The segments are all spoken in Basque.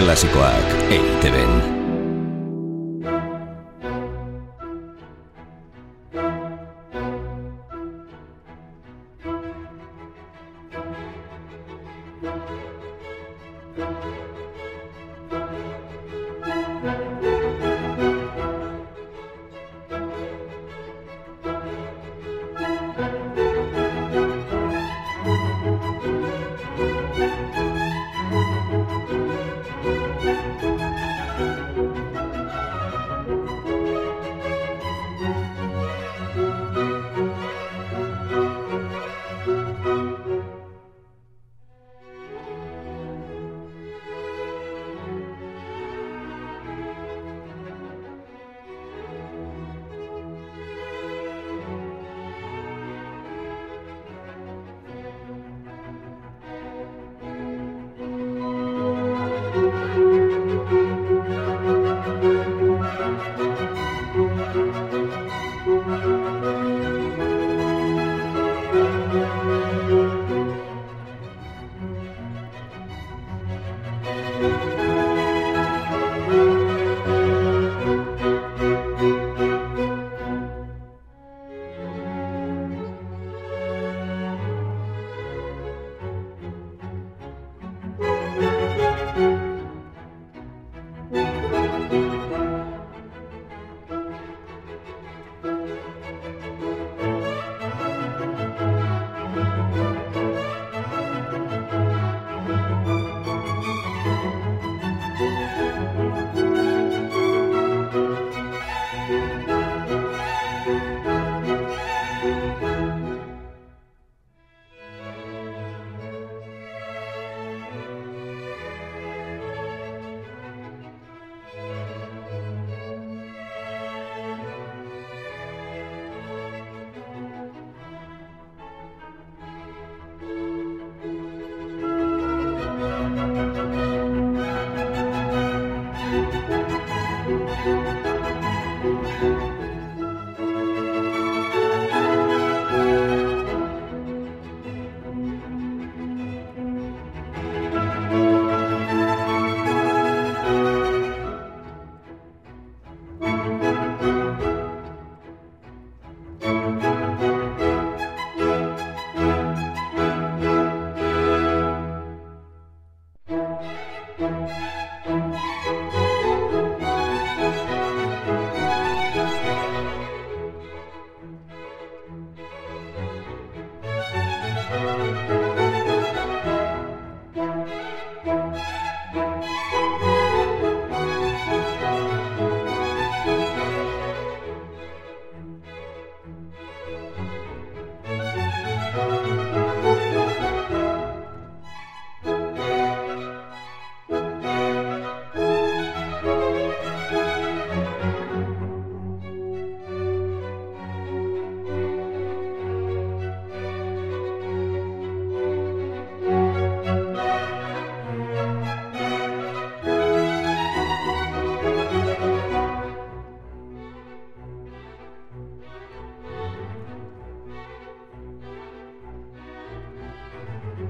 Klasikoak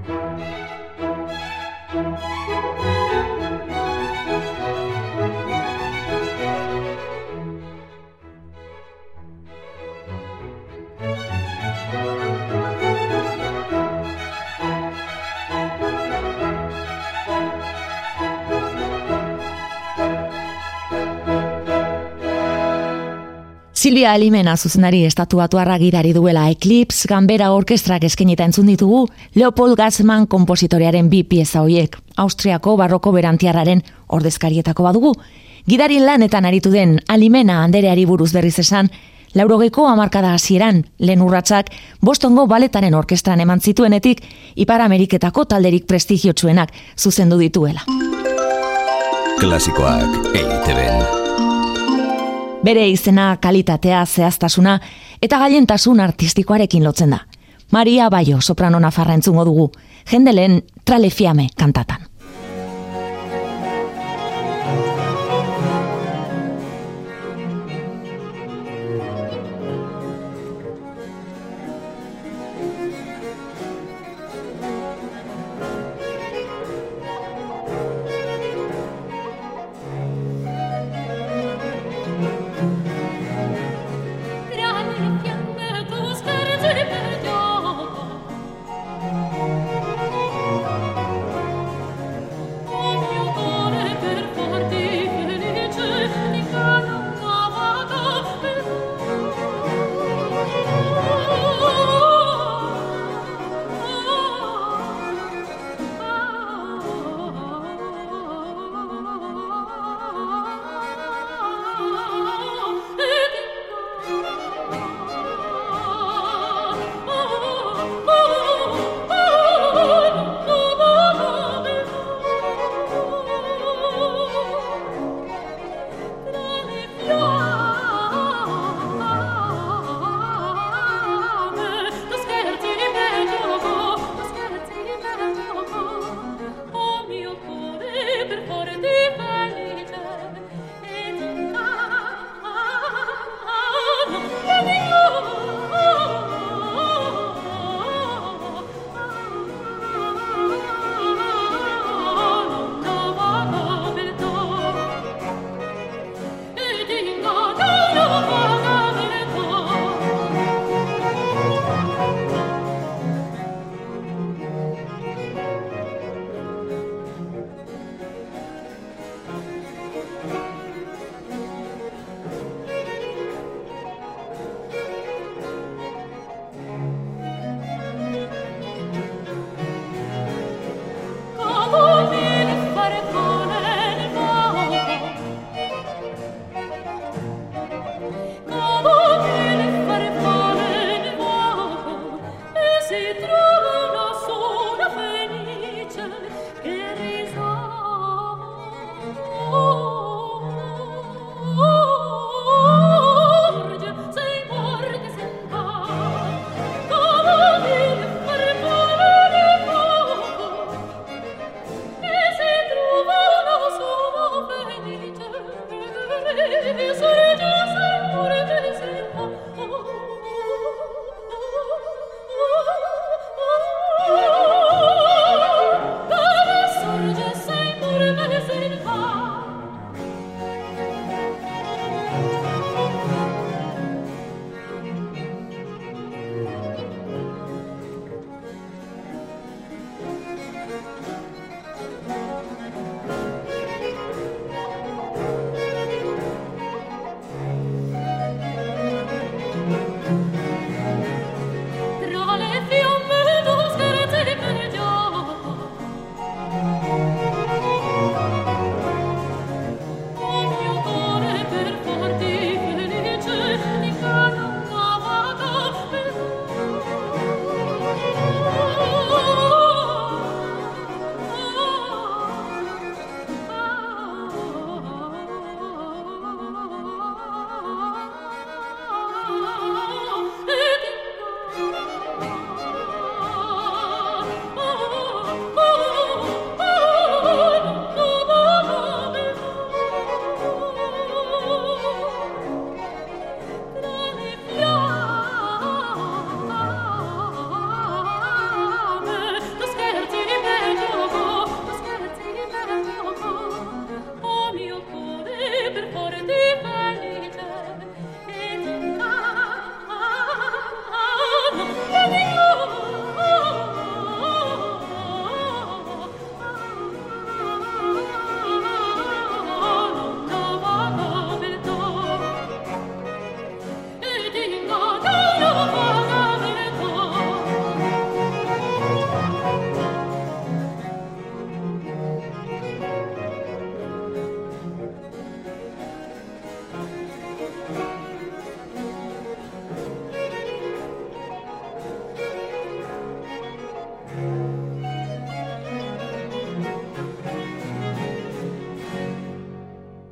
EITB-en. Silvia Alimena zuzenari estatuatu arragirari duela Eclipse, Gambera Orkestrak eskenita entzun ditugu, Leopold Gatzman kompositorearen bi pieza hoiek, Austriako barroko berantiarraren ordezkarietako badugu. Gidarin lanetan aritu den Alimena andereari buruz berriz esan, laurogeiko amarkada hasieran lehen urratsak bostongo baletaren orkestran eman zituenetik, Ipar Ameriketako talderik prestigiotsuenak zuzendu dituela. Klasikoak EITB bere izena kalitatea zehaztasuna eta gailentasun artistikoarekin lotzen da. Maria Baio soprano nafarra entzungo dugu, jendelen tralefiame kantatan.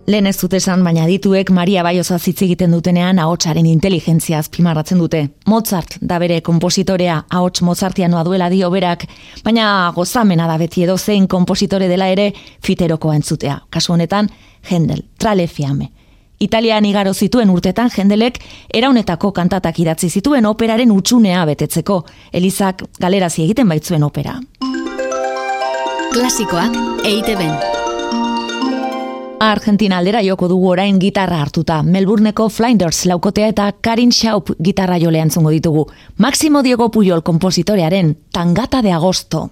Lehen ez dut esan, baina dituek Maria Baioza hitz egiten dutenean ahotsaren inteligentzia azpimarratzen dute. Mozart da bere kompositorea, ahots Mozartianoa duela dio berak, baina gozamena da beti edo zein kompositore dela ere fiterokoa entzutea. Kasu honetan, Hendel, trale fiame. Italian igaro zituen urtetan jendelek eraunetako kantatak idatzi zituen operaren utxunea betetzeko. Elizak galerazi egiten baitzuen opera. Klasikoak eite Argentina aldera joko dugu orain gitarra hartuta. Melbourneko Flinders laukotea eta Karin Schaup gitarra jolean zungo ditugu. Maximo Diego Puyol kompositorearen Tangata de Agosto.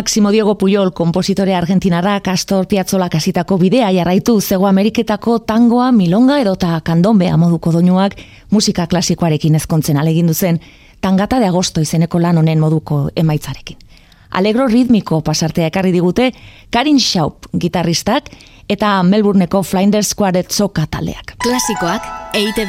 Maximo Diego Puyol, kompositore argentinarra, Castor Piazzola kasitako bidea jarraitu zego Ameriketako tangoa, milonga edota kandombe moduko doinuak musika klasikoarekin ezkontzen alegindu zen, tangata de agosto izeneko lan honen moduko emaitzarekin. Alegro ritmiko pasartea ekarri digute Karin Schaup gitarristak eta Melbourneko Flinders Zoka taldeak. Klasikoak eite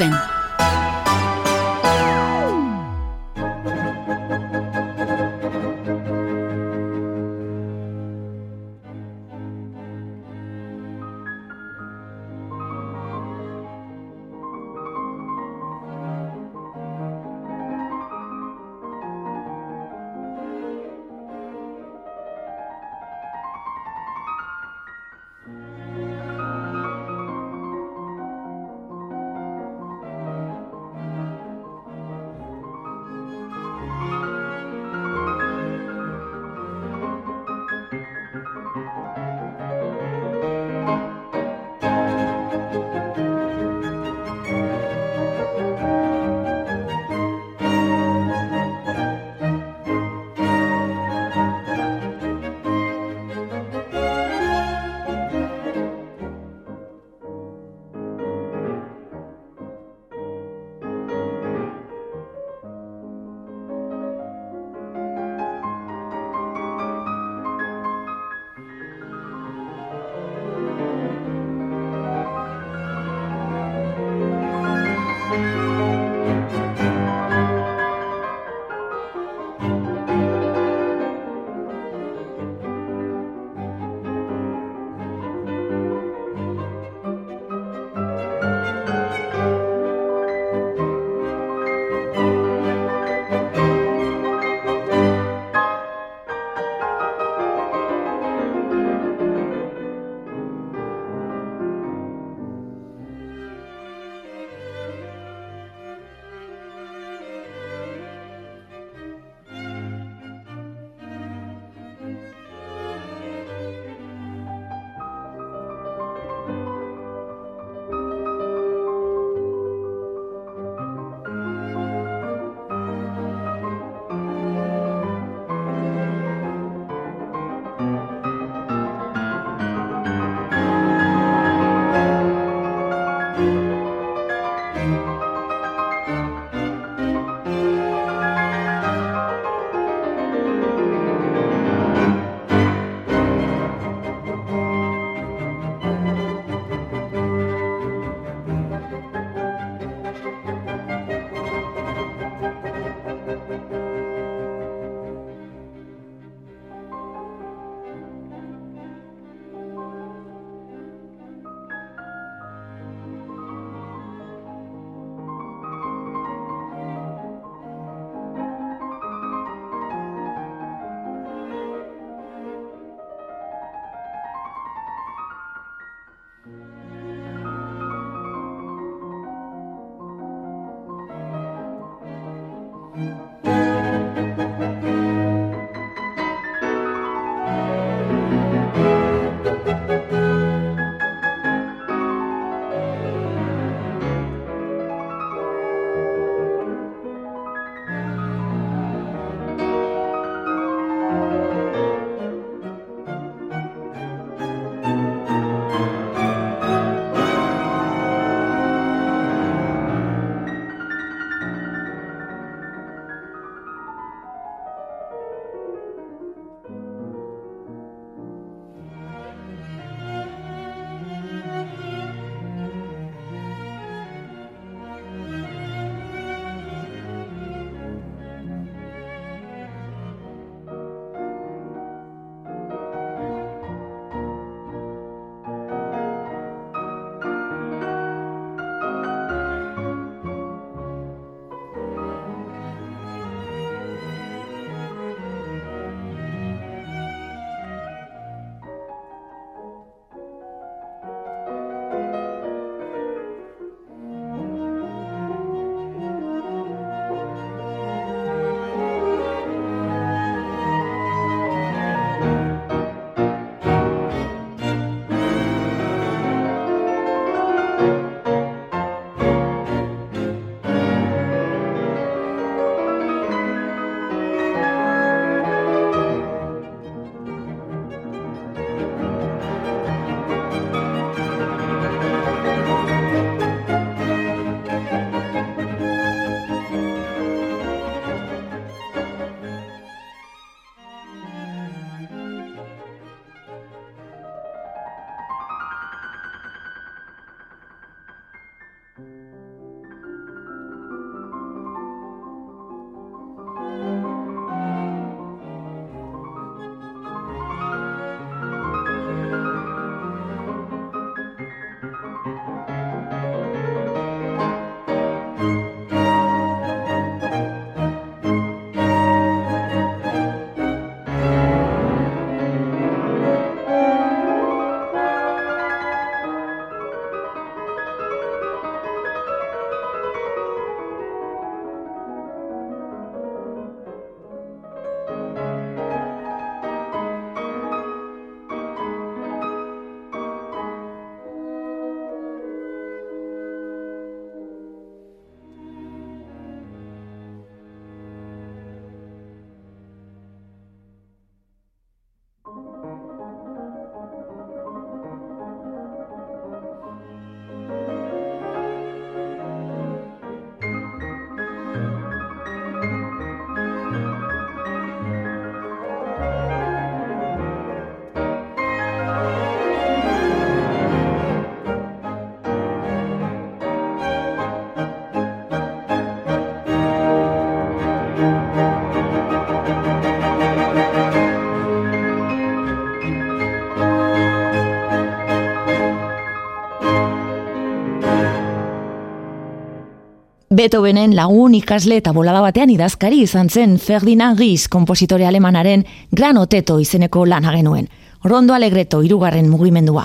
Beethovenen lagun ikasle eta bolada batean idazkari izan zen Ferdinand Ries kompositore alemanaren Gran Oteto izeneko lana genuen. Rondo Alegreto irugarren mugimendua.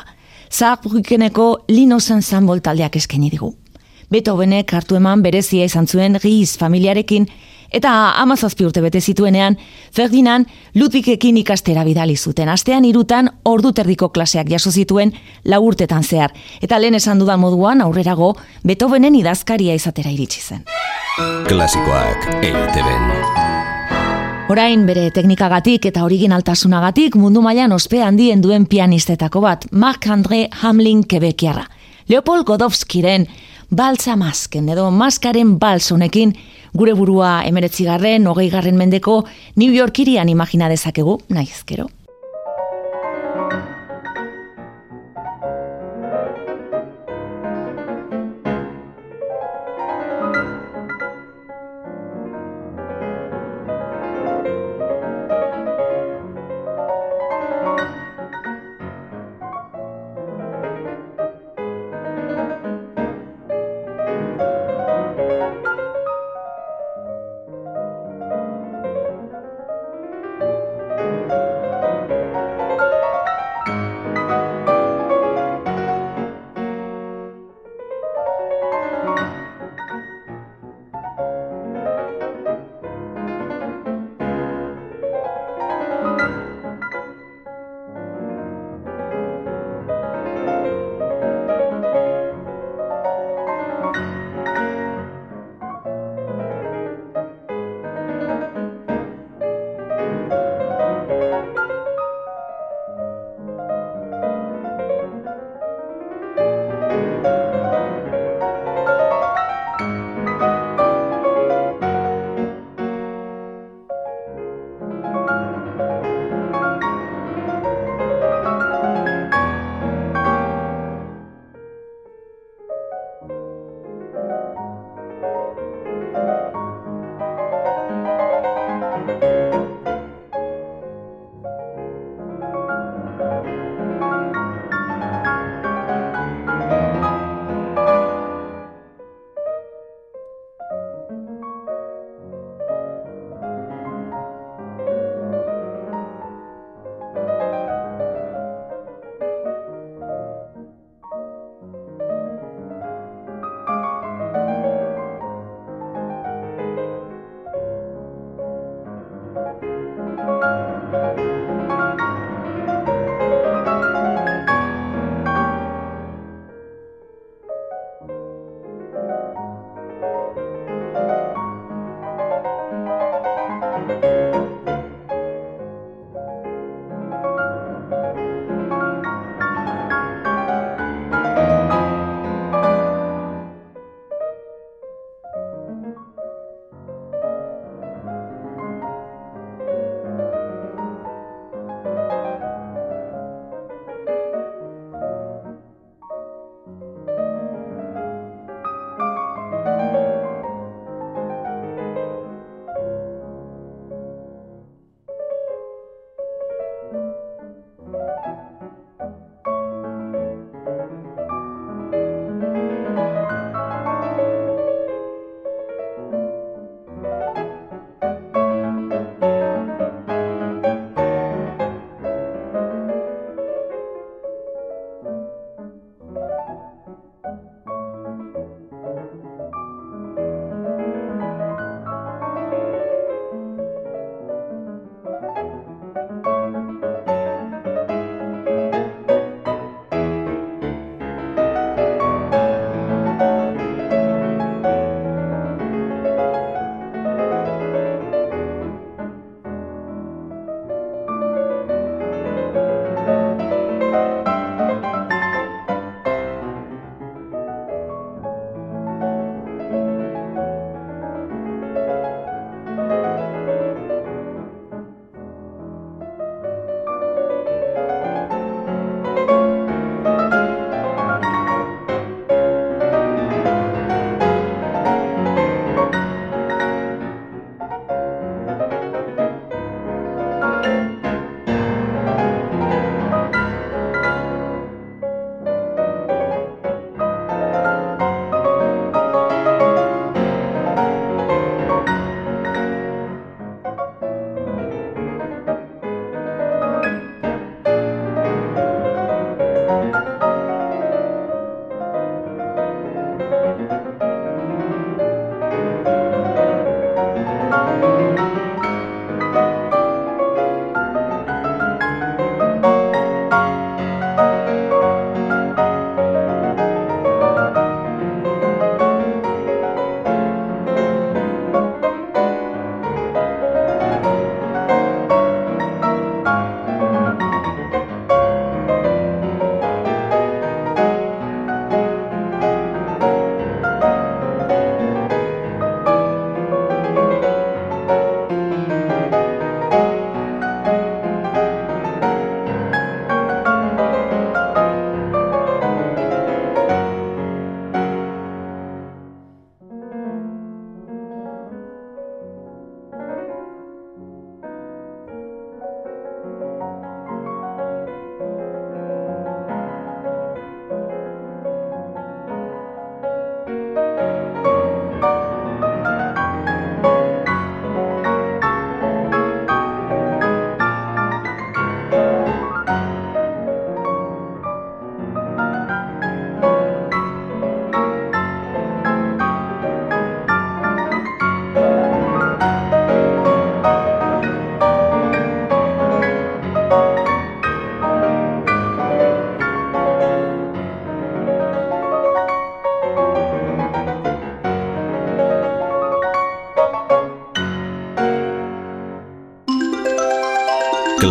Zahrbrückeneko Lino Sanzambol taldeak eskeni digu. Beethovenek hartu eman berezia izan zuen Ries familiarekin Eta amazazpi urte bete zituenean, Ferdinand Ludwikekin ikastera bidali zuten. Astean irutan ordu terdiko klaseak jaso zituen laurtetan zehar. Eta lehen esan dudan moduan aurrerago Beethovenen idazkaria izatera iritsi zen. Klasikoak eiteben. Orain bere teknikagatik eta originaltasunagatik mundu mailan ospe handien duen pianistetako bat, Marc-André Hamlin Kebekiarra. Leopold Godowskiren baltza masken edo maskaren balsonekin gure burua emeretzigarren, hogei garren mendeko New Yorkirian imagina dezakegu, naizkero.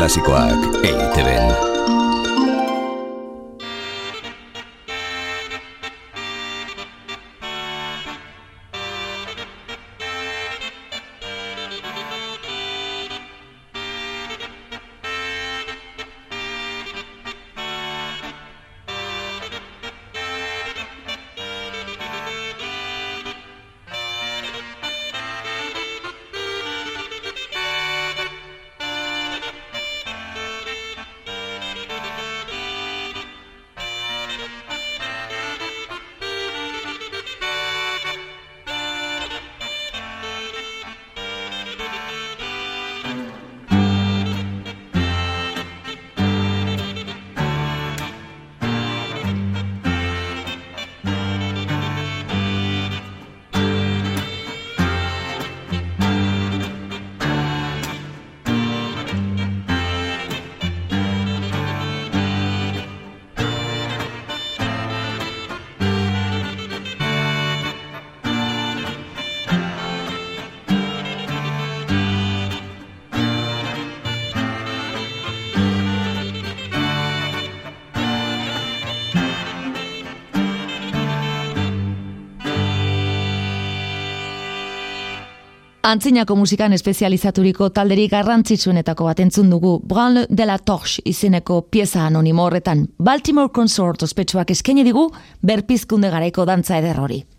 Klasikoak EITB-en. Antzinako musikan espezializaturiko talderik garrantzitsuenetako bat entzun dugu Branle de la Torche izeneko pieza anonimo horretan Baltimore Consort ospetsuak eskaini digu berpizkunde garaiko dantza eder hori.